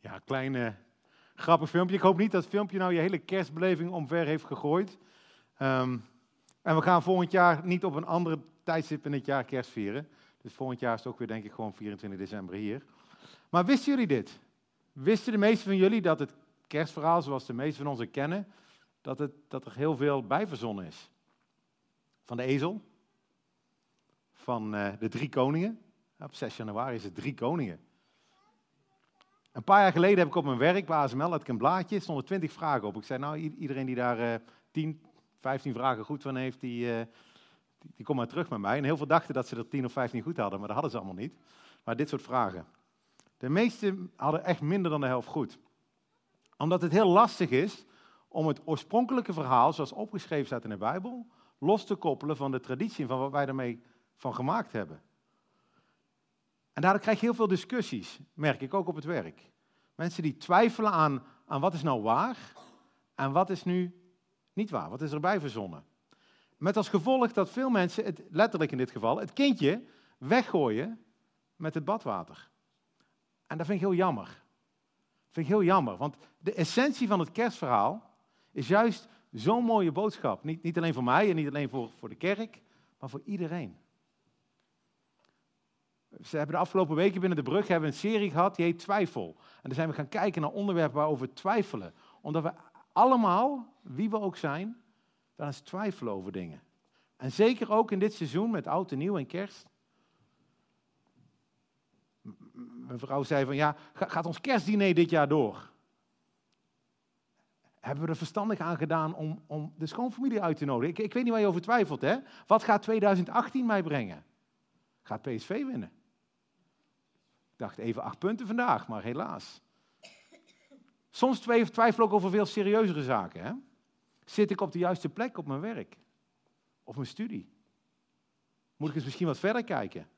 Ja, klein uh, grappig filmpje. Ik hoop niet dat het filmpje nou je hele kerstbeleving omver heeft gegooid. Ehm, en we gaan volgend jaar niet op een andere tijdstip in het jaar kerst vieren. Dus volgend jaar is het ook weer denk ik gewoon 24 december hier. Maar wisten jullie dit? Wisten de meesten van jullie dat het kerstverhaal, zoals de meesten van ons het kennen, dat, het, dat er heel veel bijverzonnen is? Van de ezel, van uh, de drie koningen. Op 6 januari is het drie koningen. Een paar jaar geleden heb ik op mijn werk bij ASML had ik een blaadje, stonden 20 vragen op. Ik zei, nou, iedereen die daar uh, 10, 15 vragen goed van heeft, die, uh, die, komt maar terug met mij. En heel veel dachten dat ze er 10 of 15 goed hadden, maar dat hadden ze allemaal niet. Maar dit soort vragen. De meesten hadden echt minder dan de helft goed. Omdat het heel lastig is om het oorspronkelijke verhaal, zoals opgeschreven staat in de Bijbel, los te koppelen van de traditie van wat wij ermee van gemaakt hebben. En daardoor krijg je heel veel discussies, merk ik ook op het werk. Mensen die twijfelen aan, aan wat is nou waar en wat is nu niet waar, wat is erbij verzonnen. Met als gevolg dat veel mensen, het, letterlijk in dit geval, het kindje weggooien met het badwater. En dat vind ik heel jammer. Dat vind ik heel jammer, want de essentie van het kerstverhaal is juist zo'n mooie boodschap. Niet, niet alleen voor mij en niet alleen voor, voor de kerk, maar voor iedereen. Ze hebben de afgelopen weken binnen de brug hebben een serie gehad die heet Twijfel. En dan zijn we gaan kijken naar onderwerpen waarover twijfelen. Omdat we allemaal, wie we ook zijn, wel eens twijfelen over dingen. En zeker ook in dit seizoen met oud en nieuw en kerst. Mijn vrouw zei van ja, gaat ons kerstdiner dit jaar door? Hebben we er verstandig aan gedaan om, om de schoonfamilie uit te nodigen? Ik, ik weet niet waar je over twijfelt, hè? Wat gaat 2018 mij brengen? Gaat PSV winnen? Dacht even acht punten vandaag, maar helaas. Soms twijfel ik over veel serieuzere zaken. Hè? Zit ik op de juiste plek op mijn werk? Of mijn studie? Moet ik eens misschien wat verder kijken?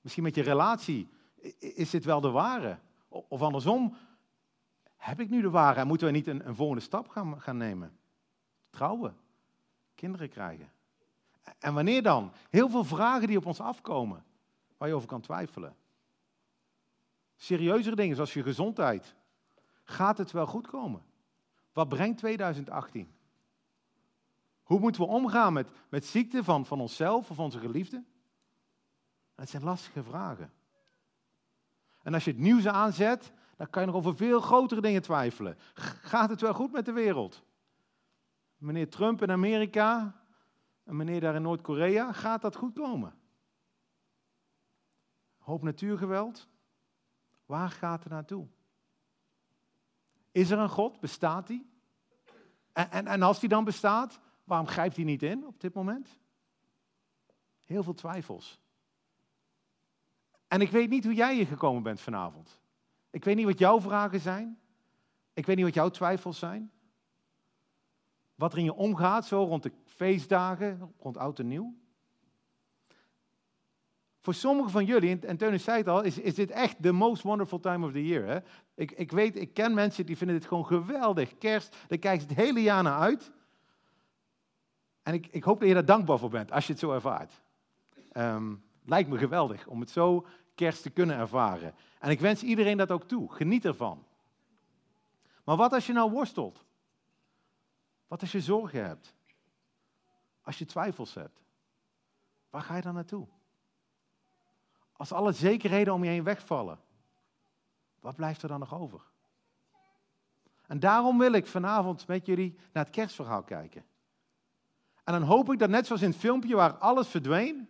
Misschien met je relatie. Is dit wel de ware? Of andersom, heb ik nu de ware en moeten we niet een, een volgende stap gaan, gaan nemen? Trouwen, kinderen krijgen. En wanneer dan? Heel veel vragen die op ons afkomen waar je over kan twijfelen. Serieuzere dingen zoals je gezondheid. Gaat het wel goed komen? Wat brengt 2018? Hoe moeten we omgaan met, met ziekte van, van onszelf of onze geliefden? Het zijn lastige vragen. En als je het nieuws aanzet, dan kan je nog over veel grotere dingen twijfelen. Gaat het wel goed met de wereld? Meneer Trump in Amerika en meneer daar in Noord-Korea, gaat dat goed komen? Hoop natuurgeweld. Waar gaat het naartoe? Is er een God? Bestaat die? En, en, en als die dan bestaat, waarom grijpt hij niet in op dit moment? Heel veel twijfels. En ik weet niet hoe jij hier gekomen bent vanavond. Ik weet niet wat jouw vragen zijn. Ik weet niet wat jouw twijfels zijn. Wat er in je omgaat, zo rond de feestdagen, rond oud en nieuw. Voor sommigen van jullie, en Teunis zei het al, is, is dit echt the most wonderful time of the year. Hè? Ik, ik weet, ik ken mensen die vinden dit gewoon geweldig. Kerst, daar kijken ze het hele jaar naar uit. En ik, ik hoop dat je daar dankbaar voor bent, als je het zo ervaart. Um, lijkt me geweldig om het zo kerst te kunnen ervaren. En ik wens iedereen dat ook toe. Geniet ervan. Maar wat als je nou worstelt? Wat als je zorgen hebt? Als je twijfels hebt? Waar ga je dan naartoe? Als alle zekerheden om je heen wegvallen, wat blijft er dan nog over? En daarom wil ik vanavond met jullie naar het kerstverhaal kijken. En dan hoop ik dat net zoals in het filmpje waar alles verdween,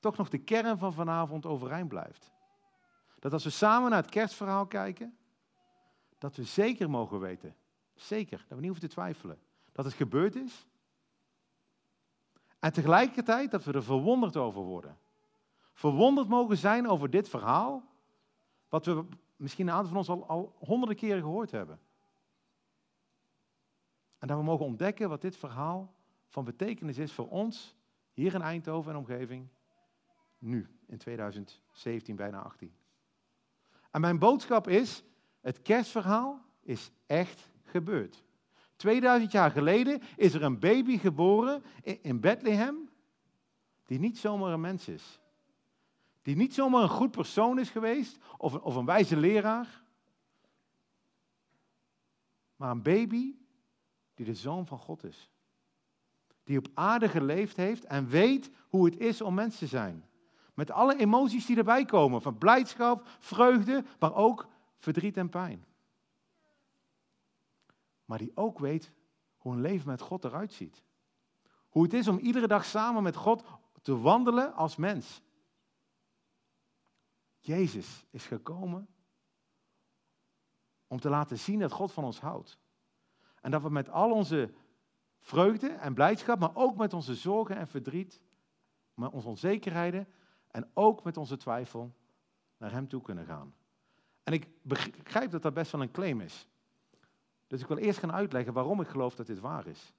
toch nog de kern van vanavond overeind blijft. Dat als we samen naar het kerstverhaal kijken, dat we zeker mogen weten, zeker, dat we niet hoeven te twijfelen, dat het gebeurd is. En tegelijkertijd dat we er verwonderd over worden verwonderd mogen zijn over dit verhaal, wat we misschien een aantal van ons al, al honderden keren gehoord hebben. En dat we mogen ontdekken wat dit verhaal van betekenis is voor ons hier in Eindhoven en omgeving, nu, in 2017, bijna 18. En mijn boodschap is, het kerstverhaal is echt gebeurd. 2000 jaar geleden is er een baby geboren in Bethlehem die niet zomaar een mens is. Die niet zomaar een goed persoon is geweest of een, of een wijze leraar. Maar een baby die de zoon van God is. Die op aarde geleefd heeft en weet hoe het is om mens te zijn. Met alle emoties die erbij komen, van blijdschap, vreugde, maar ook verdriet en pijn. Maar die ook weet hoe een leven met God eruit ziet. Hoe het is om iedere dag samen met God te wandelen als mens. Jezus is gekomen om te laten zien dat God van ons houdt. En dat we met al onze vreugde en blijdschap, maar ook met onze zorgen en verdriet, met onze onzekerheden en ook met onze twijfel naar Hem toe kunnen gaan. En ik begrijp dat dat best wel een claim is. Dus ik wil eerst gaan uitleggen waarom ik geloof dat dit waar is.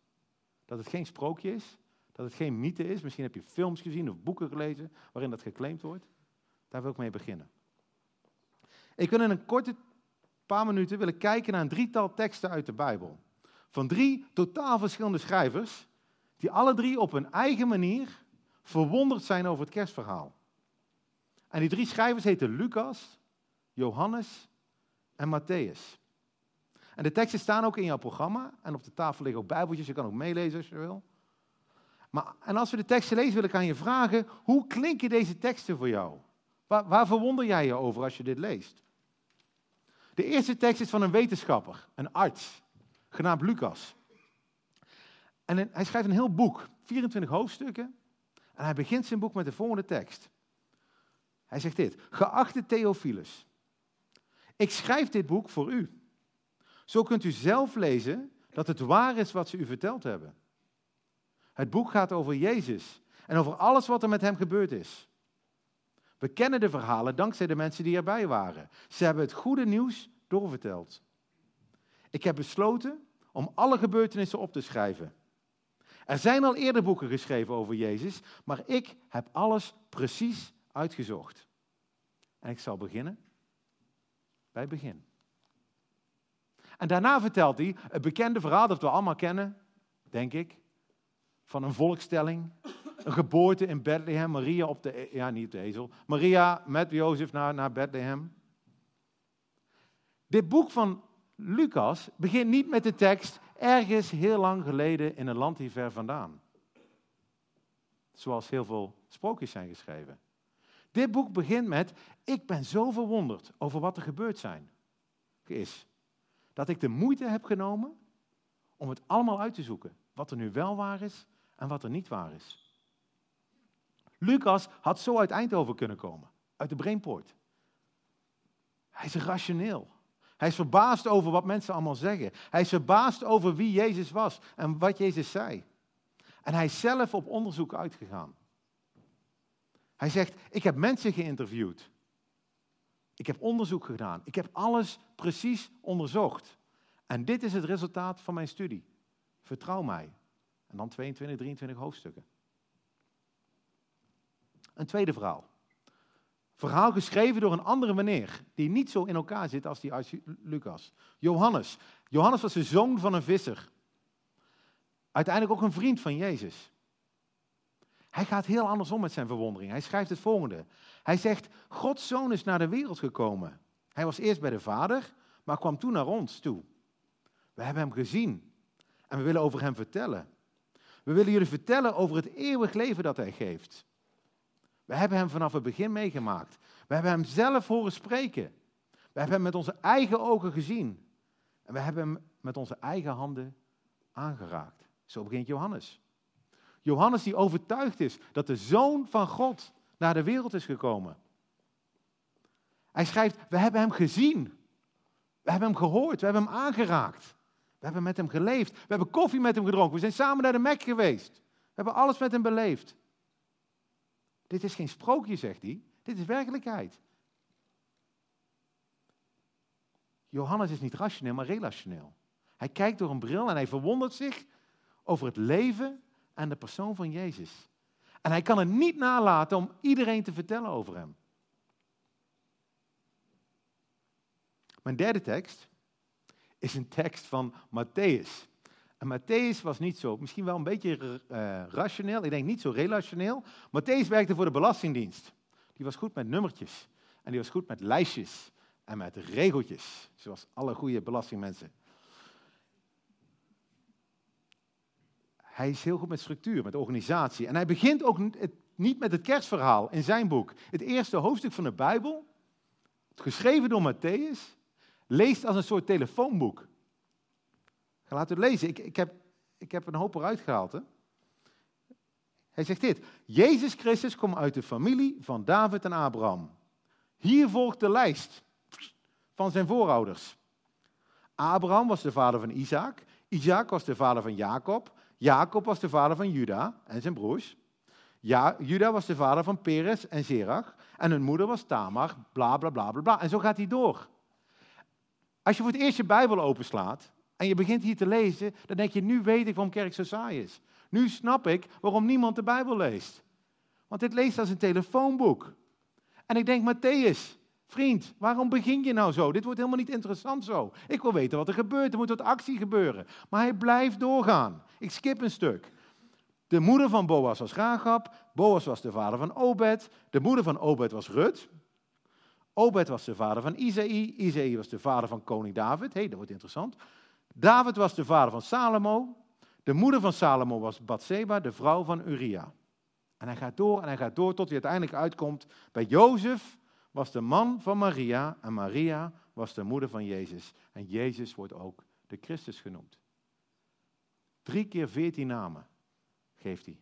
Dat het geen sprookje is, dat het geen mythe is. Misschien heb je films gezien of boeken gelezen waarin dat geclaimd wordt. Daar wil ik mee beginnen. Ik wil in een korte paar minuten willen kijken naar een drietal teksten uit de Bijbel. Van drie totaal verschillende schrijvers, die alle drie op hun eigen manier verwonderd zijn over het kerstverhaal. En die drie schrijvers heten Lucas, Johannes en Matthäus. En de teksten staan ook in jouw programma. En op de tafel liggen ook bijbeltjes, je kan ook meelezen als je wil. Maar, en als we de teksten lezen, wil ik aan je vragen, hoe klinken deze teksten voor jou? Waar, waar verwonder jij je over als je dit leest? De eerste tekst is van een wetenschapper, een arts, genaamd Lucas. En hij schrijft een heel boek, 24 hoofdstukken. En hij begint zijn boek met de volgende tekst. Hij zegt dit: Geachte Theophilus, ik schrijf dit boek voor u. Zo kunt u zelf lezen dat het waar is wat ze u verteld hebben. Het boek gaat over Jezus en over alles wat er met hem gebeurd is. We kennen de verhalen dankzij de mensen die erbij waren. Ze hebben het goede nieuws doorverteld. Ik heb besloten om alle gebeurtenissen op te schrijven. Er zijn al eerder boeken geschreven over Jezus, maar ik heb alles precies uitgezocht. En ik zal beginnen bij het begin. En daarna vertelt hij het bekende verhaal dat we allemaal kennen, denk ik, van een volkstelling, een geboorte in Bethlehem, Maria op de, e- ja niet de ezel, Maria met Jozef naar, naar Bethlehem. Dit boek van Lucas begint niet met de tekst ergens heel lang geleden in een land hier ver vandaan. Zoals heel veel sprookjes zijn geschreven. Dit boek begint met, ik ben zo verwonderd over wat er gebeurd zijn, is. Dat ik de moeite heb genomen om het allemaal uit te zoeken. Wat er nu wel waar is en wat er niet waar is. Lucas had zo uit Eindhoven kunnen komen, uit de Brainpoort. Hij is rationeel. Hij is verbaasd over wat mensen allemaal zeggen. Hij is verbaasd over wie Jezus was en wat Jezus zei. En hij is zelf op onderzoek uitgegaan. Hij zegt, ik heb mensen geïnterviewd. Ik heb onderzoek gedaan. Ik heb alles precies onderzocht. En dit is het resultaat van mijn studie. Vertrouw mij. En dan 22, 23 hoofdstukken. Een tweede verhaal. Verhaal geschreven door een andere meneer, die niet zo in elkaar zit als die als Lucas. Johannes. Johannes was de zoon van een visser. Uiteindelijk ook een vriend van Jezus. Hij gaat heel anders om met zijn verwondering. Hij schrijft het volgende. Hij zegt, Gods zoon is naar de wereld gekomen. Hij was eerst bij de Vader, maar kwam toen naar ons toe. We hebben hem gezien en we willen over hem vertellen. We willen jullie vertellen over het eeuwig leven dat hij geeft. We hebben hem vanaf het begin meegemaakt. We hebben hem zelf horen spreken. We hebben hem met onze eigen ogen gezien. En we hebben hem met onze eigen handen aangeraakt. Zo begint Johannes. Johannes die overtuigd is dat de Zoon van God naar de wereld is gekomen. Hij schrijft, we hebben hem gezien. We hebben hem gehoord, we hebben hem aangeraakt. We hebben met hem geleefd. We hebben koffie met hem gedronken. We zijn samen naar de Mek geweest. We hebben alles met hem beleefd. Dit is geen sprookje, zegt hij. Dit is werkelijkheid. Johannes is niet rationeel, maar relationeel. Hij kijkt door een bril en hij verwondert zich over het leven en de persoon van Jezus. En hij kan het niet nalaten om iedereen te vertellen over hem. Mijn derde tekst is een tekst van Matthäus. En Matthäus was niet zo, misschien wel een beetje uh, rationeel, ik denk niet zo relationeel. Matthäus werkte voor de Belastingdienst. die was goed met nummertjes. En die was goed met lijstjes en met regeltjes, zoals alle goede belastingmensen. Hij is heel goed met structuur, met organisatie. En hij begint ook niet met het kerstverhaal in zijn boek. Het eerste hoofdstuk van de Bijbel, geschreven door Matthäus, leest als een soort telefoonboek. Ga laten het lezen. Ik, ik, heb, ik heb een hoop eruit gehaald. Hè? Hij zegt dit. Jezus Christus komt uit de familie van David en Abraham. Hier volgt de lijst van zijn voorouders. Abraham was de vader van Isaac. Isaac was de vader van Jacob. Jacob was de vader van Juda en zijn broers. Ja, Juda was de vader van Peres en Zerach. En hun moeder was Tamar, bla bla bla bla bla. En zo gaat hij door. Als je voor het eerst je Bijbel openslaat en je begint hier te lezen, dan denk je, nu weet ik waarom kerk zo saai is. Nu snap ik waarom niemand de Bijbel leest. Want dit leest als een telefoonboek. En ik denk, Matthäus, vriend, waarom begin je nou zo? Dit wordt helemaal niet interessant zo. Ik wil weten wat er gebeurt, er moet wat actie gebeuren. Maar hij blijft doorgaan. Ik skip een stuk. De moeder van Boas was Ragab. Boas was de vader van Obed. De moeder van Obed was Rut. Obed was de vader van Isaïe. Isaïe was de vader van koning David. Hé, hey, dat wordt interessant. David was de vader van Salomo. De moeder van Salomo was Bathseba, de vrouw van Uria. En hij gaat door en hij gaat door tot hij uiteindelijk uitkomt bij Jozef, was de man van Maria en Maria was de moeder van Jezus. En Jezus wordt ook de Christus genoemd. Drie keer veertien namen geeft hij.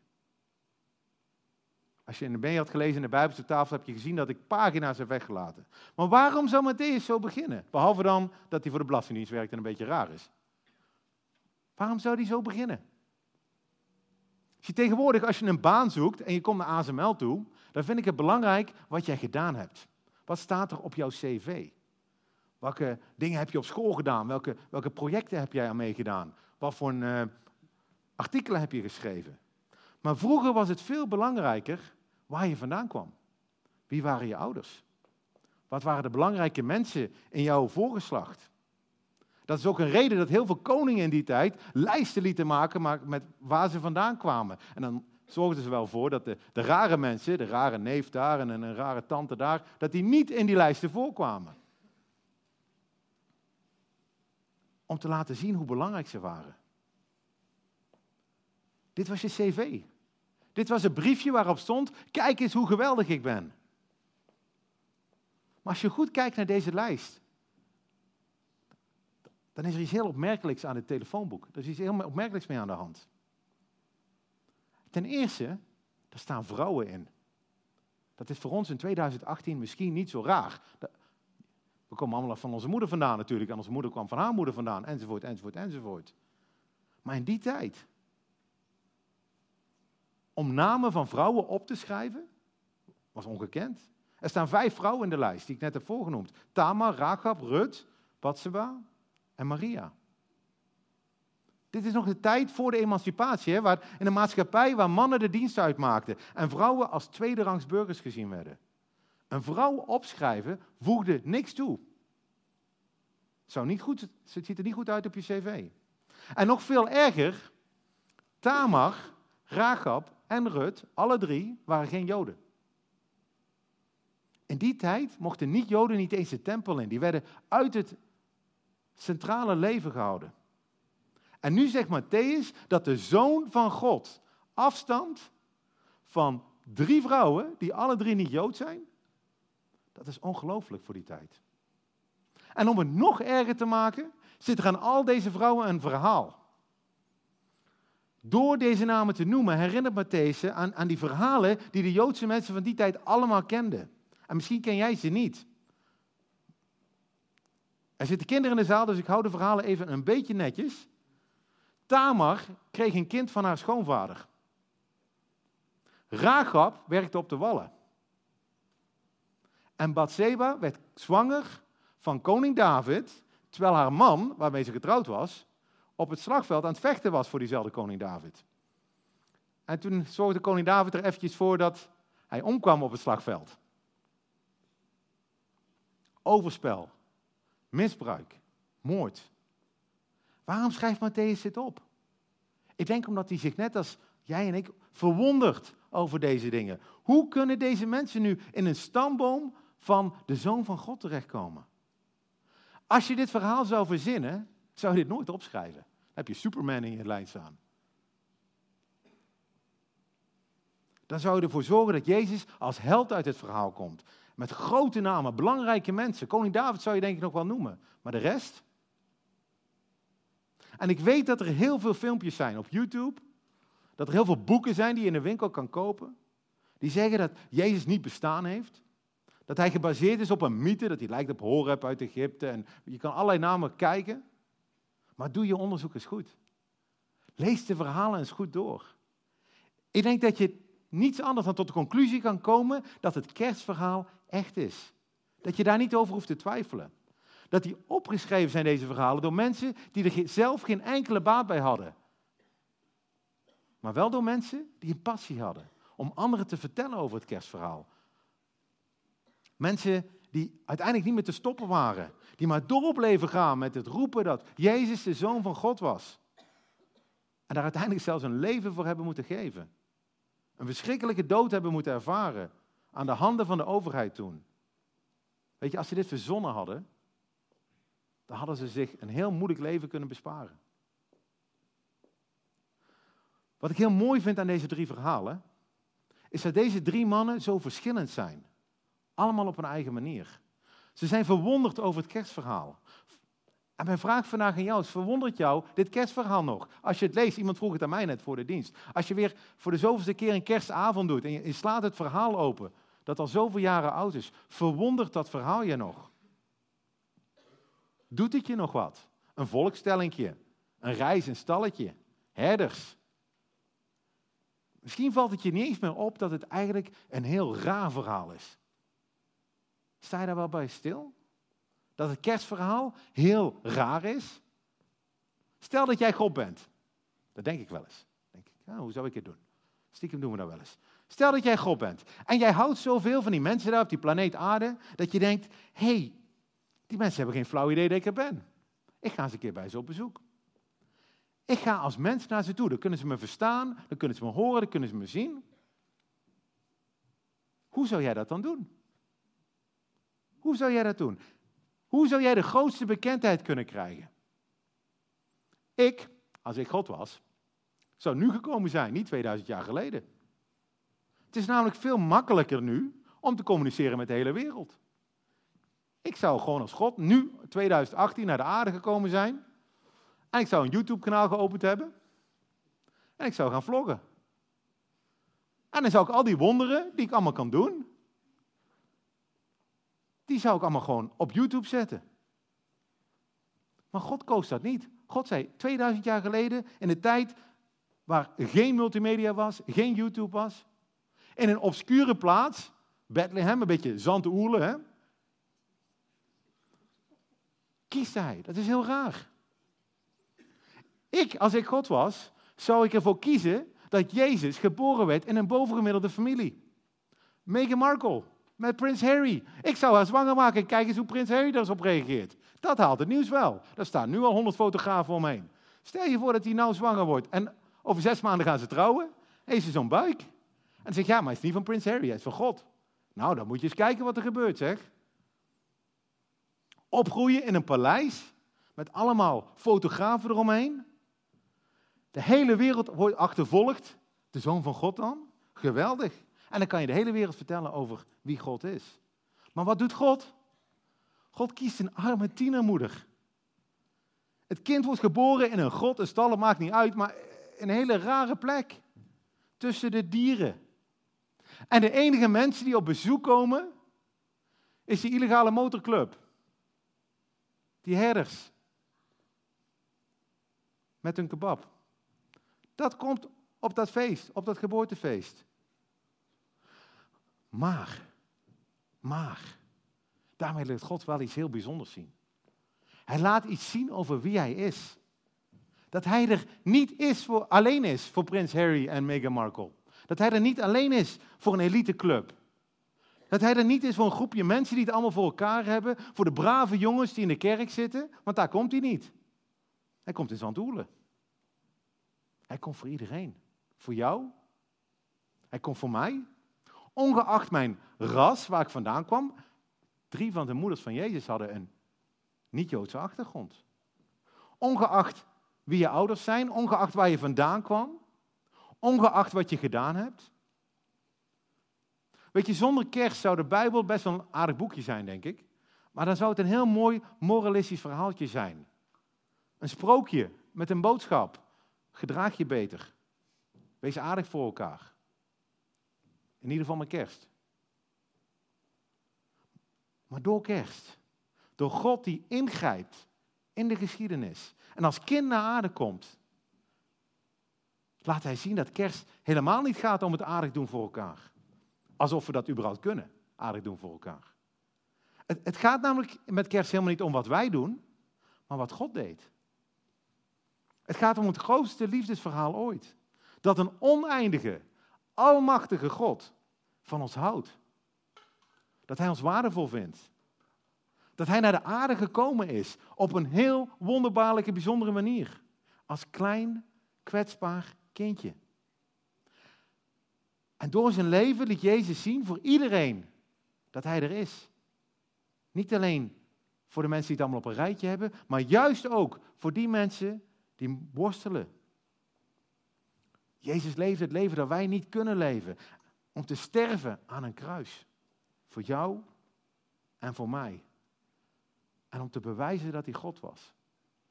Als je in de mee had gelezen in de Bijbelse tafel, heb je gezien dat ik pagina's heb weggelaten. Maar waarom zou Matthäus zo beginnen? Behalve dan dat hij voor de Belastingdienst werkt en een beetje raar is. Waarom zou hij zo beginnen? Je tegenwoordig, als je een baan zoekt en je komt naar ASML toe, dan vind ik het belangrijk wat jij gedaan hebt. Wat staat er op jouw cv? Welke dingen heb je op school gedaan? Welke, welke projecten heb jij aan meegedaan? Wat voor uh, artikelen heb je geschreven? Maar vroeger was het veel belangrijker waar je vandaan kwam. Wie waren je ouders? Wat waren de belangrijke mensen in jouw voorgeslacht? Dat is ook een reden dat heel veel koningen in die tijd lijsten lieten maken met waar ze vandaan kwamen. En dan zorgden ze wel voor dat de, de rare mensen, de rare neef daar en een rare tante daar, dat die niet in die lijsten voorkwamen. Om te laten zien hoe belangrijk ze waren. Dit was je cv. Dit was een briefje waarop stond: kijk eens hoe geweldig ik ben. Maar als je goed kijkt naar deze lijst, dan is er iets heel opmerkelijks aan het telefoonboek. Er is iets heel opmerkelijks mee aan de hand. Ten eerste, er staan vrouwen in. Dat is voor ons in 2018 misschien niet zo raar. We komen allemaal van onze moeder vandaan natuurlijk, en onze moeder kwam van haar moeder vandaan, enzovoort, enzovoort, enzovoort. Maar in die tijd, om namen van vrouwen op te schrijven, was ongekend. Er staan vijf vrouwen in de lijst die ik net heb voorgenoemd. Tamar, Rachab, Rut, Batseba en Maria. Dit is nog de tijd voor de emancipatie, hè, waar, in een maatschappij waar mannen de dienst uitmaakten en vrouwen als tweederangs burgers gezien werden. Een vrouw opschrijven voegde niks toe. Zou niet goed, het ziet er niet goed uit op je cv. En nog veel erger, Tamar, Rachab en Rut, alle drie, waren geen Joden. In die tijd mochten niet-Joden niet eens de tempel in. Die werden uit het centrale leven gehouden. En nu zegt Matthäus dat de zoon van God afstamt van drie vrouwen die alle drie niet Jood zijn. Dat is ongelooflijk voor die tijd. En om het nog erger te maken, zit er aan al deze vrouwen een verhaal. Door deze namen te noemen herinnert Matthäus aan, aan die verhalen die de Joodse mensen van die tijd allemaal kenden. En misschien ken jij ze niet. Er zitten kinderen in de zaal, dus ik hou de verhalen even een beetje netjes. Tamar kreeg een kind van haar schoonvader. Ragab werkte op de wallen. En Bathseba werd zwanger van koning David, terwijl haar man, waarmee ze getrouwd was, op het slagveld aan het vechten was voor diezelfde koning David. En toen zorgde koning David er eventjes voor dat hij omkwam op het slagveld. Overspel, misbruik, moord. Waarom schrijft Matthäus dit op? Ik denk omdat hij zich net als jij en ik verwondert over deze dingen. Hoe kunnen deze mensen nu in een stamboom van de Zoon van God terechtkomen? Als je dit verhaal zou verzinnen, zou je dit nooit opschrijven. Dan heb je Superman in je lijn staan. Dan zou je ervoor zorgen dat Jezus als held uit het verhaal komt. Met grote namen, belangrijke mensen. Koning David zou je denk ik nog wel noemen. Maar de rest? En ik weet dat er heel veel filmpjes zijn op YouTube. Dat er heel veel boeken zijn die je in de winkel kan kopen. Die zeggen dat Jezus niet bestaan heeft. Dat hij gebaseerd is op een mythe, dat hij lijkt op Horeb uit Egypte. En je kan allerlei namen kijken. Maar doe je onderzoek eens goed. Lees de verhalen eens goed door. Ik denk dat je niets anders dan tot de conclusie kan komen dat het kerstverhaal echt is. Dat je daar niet over hoeft te twijfelen. Dat die opgeschreven zijn, deze verhalen, door mensen die er zelf geen enkele baat bij hadden. Maar wel door mensen die een passie hadden om anderen te vertellen over het kerstverhaal. Mensen die uiteindelijk niet meer te stoppen waren. Die maar door bleven gaan met het roepen dat Jezus de Zoon van God was. En daar uiteindelijk zelfs een leven voor hebben moeten geven. Een verschrikkelijke dood hebben moeten ervaren. Aan de handen van de overheid toen. Weet je, als ze dit verzonnen hadden, dan hadden ze zich een heel moeilijk leven kunnen besparen. Wat ik heel mooi vind aan deze drie verhalen, is dat deze drie mannen zo verschillend zijn. Allemaal op een eigen manier. Ze zijn verwonderd over het kerstverhaal. En mijn vraag vandaag aan jou is, verwondert jou dit kerstverhaal nog? Als je het leest, iemand vroeg het aan mij net voor de dienst. Als je weer voor de zoveelste keer een kerstavond doet en je slaat het verhaal open, dat al zoveel jaren oud is, verwondert dat verhaal je nog? Doet het je nog wat? Een volkstellingje, een reis, een stalletje, herders. Misschien valt het je niet eens meer op dat het eigenlijk een heel raar verhaal is. Sta je daar wel bij stil? Dat het kerstverhaal heel raar is? Stel dat jij God bent. Dat denk ik wel eens. Denk ik, hoe zou ik het doen? Stiekem doen we dat wel eens. Stel dat jij God bent. En jij houdt zoveel van die mensen daar op die planeet aarde. Dat je denkt, hé, hey, die mensen hebben geen flauw idee dat ik er ben. Ik ga eens een keer bij ze op bezoek. Ik ga als mens naar ze toe. Dan kunnen ze me verstaan, dan kunnen ze me horen, dan kunnen ze me zien. Hoe zou jij dat dan doen? Hoe zou jij dat doen? Hoe zou jij de grootste bekendheid kunnen krijgen? Ik, als ik God was, zou nu gekomen zijn, niet 2000 jaar geleden. Het is namelijk veel makkelijker nu om te communiceren met de hele wereld. Ik zou gewoon als God nu, 2018, naar de aarde gekomen zijn. En ik zou een YouTube-kanaal geopend hebben. En ik zou gaan vloggen. En dan zou ik al die wonderen die ik allemaal kan doen, die zou ik allemaal gewoon op YouTube zetten. Maar God koos dat niet. God zei 2000 jaar geleden, in de tijd waar geen multimedia was, geen YouTube was, in een obscure plaats, Bethlehem, een beetje zandoerle, hè, kiest hij. Dat is heel raar. Ik, als ik God was, zou ik ervoor kiezen dat Jezus geboren werd in een bovengemiddelde familie. Meghan Markle, met prins Harry. Ik zou haar zwanger maken en kijk eens hoe prins Harry daar op reageert. Dat haalt het nieuws wel. Daar staan nu al honderd fotografen omheen. Stel je voor dat hij nou zwanger wordt en over zes maanden gaan ze trouwen. Heeft ze zo'n buik. En dan zeg je, ja, maar het is niet van prins Harry, het is van God. Nou, dan moet je eens kijken wat er gebeurt, zeg. Opgroeien in een paleis met allemaal fotografen eromheen. De hele wereld wordt achtervolgd. De zoon van God dan? Geweldig. En dan kan je de hele wereld vertellen over wie God is. Maar wat doet God? God kiest een arme tienermoeder. Het kind wordt geboren in een grot, een stal, maakt niet uit, maar een hele rare plek. Tussen de dieren. En de enige mensen die op bezoek komen, is die illegale motorclub. Die herders. Met hun kebab. Dat komt op dat feest, op dat geboortefeest. Maar, maar, daarmee laat God wel iets heel bijzonders zien. Hij laat iets zien over wie hij is. Dat hij er niet is voor, alleen is voor prins Harry en Meghan Markle. Dat hij er niet alleen is voor een eliteclub. Dat hij er niet is voor een groepje mensen die het allemaal voor elkaar hebben. Voor de brave jongens die in de kerk zitten. Want daar komt hij niet. Hij komt in Zandhoelen. Hij komt voor iedereen. Voor jou Hij komt voor mij. Ongeacht mijn ras, waar ik vandaan kwam. Drie van de moeders van Jezus hadden een niet-Joodse achtergrond. Ongeacht wie je ouders zijn, ongeacht waar je vandaan kwam, ongeacht wat je gedaan hebt. Weet je, zonder kerst zou de Bijbel best wel een aardig boekje zijn, denk ik. Maar dan zou het een heel mooi moralistisch verhaaltje zijn. Een sprookje met een boodschap. Gedraag je beter. Wees aardig voor elkaar. In ieder geval met kerst. Maar door kerst, door God die ingrijpt in de geschiedenis en als kind naar aarde komt, laat hij zien dat kerst helemaal niet gaat om het aardig doen voor elkaar. Alsof we dat überhaupt kunnen, aardig doen voor elkaar. Het, het gaat namelijk met kerst helemaal niet om wat wij doen, maar wat God deed. Het gaat om het grootste liefdesverhaal ooit. Dat een oneindige, almachtige God van ons houdt. Dat Hij ons waardevol vindt. Dat Hij naar de aarde gekomen is op een heel wonderbaarlijke, bijzondere manier. Als klein, kwetsbaar kindje. En door zijn leven liet Jezus zien voor iedereen dat Hij er is. Niet alleen voor de mensen die het allemaal op een rijtje hebben, maar juist ook voor die mensen die worstelen. Jezus leefde het leven dat wij niet kunnen leven. Om te sterven aan een kruis. Voor jou en voor mij. En om te bewijzen dat hij God was,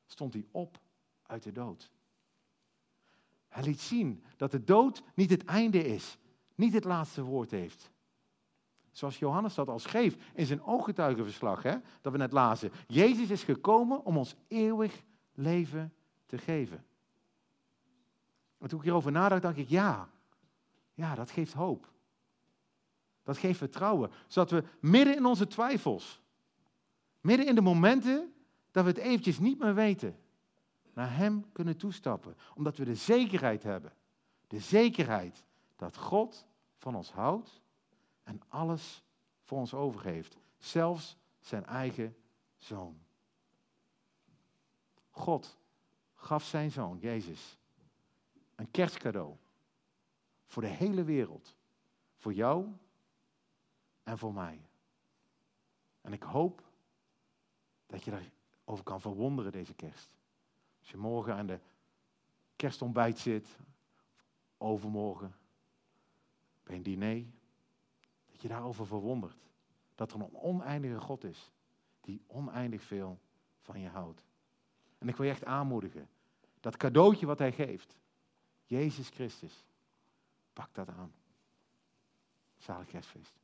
stond hij op uit de dood. Hij liet zien dat de dood niet het einde is, niet het laatste woord heeft. Zoals Johannes dat al schreef in zijn ooggetuigenverslag, hè, dat we net lazen. Jezus is gekomen om ons eeuwig leven te geven. En toen ik hierover nadacht, dacht ik, ja, ja, dat geeft hoop. Dat geeft vertrouwen. Zodat we midden in onze twijfels, midden in de momenten dat we het eventjes niet meer weten, naar Hem kunnen toestappen. Omdat we de zekerheid hebben. De zekerheid dat God van ons houdt en alles voor ons overgeeft. Zelfs zijn eigen zoon. God gaf zijn zoon, Jezus, een kerstcadeau. Voor de hele wereld. Voor jou en voor mij. En ik hoop dat je daarover kan verwonderen deze kerst. Als je morgen aan de kerstontbijt zit, overmorgen, bij een diner, dat je daarover verwondert. Dat er een oneindige God is, die oneindig veel van je houdt. En ik wil je echt aanmoedigen. Dat cadeautje wat hij geeft. Jezus Christus. Pak dat aan. Zalig kerstfeest.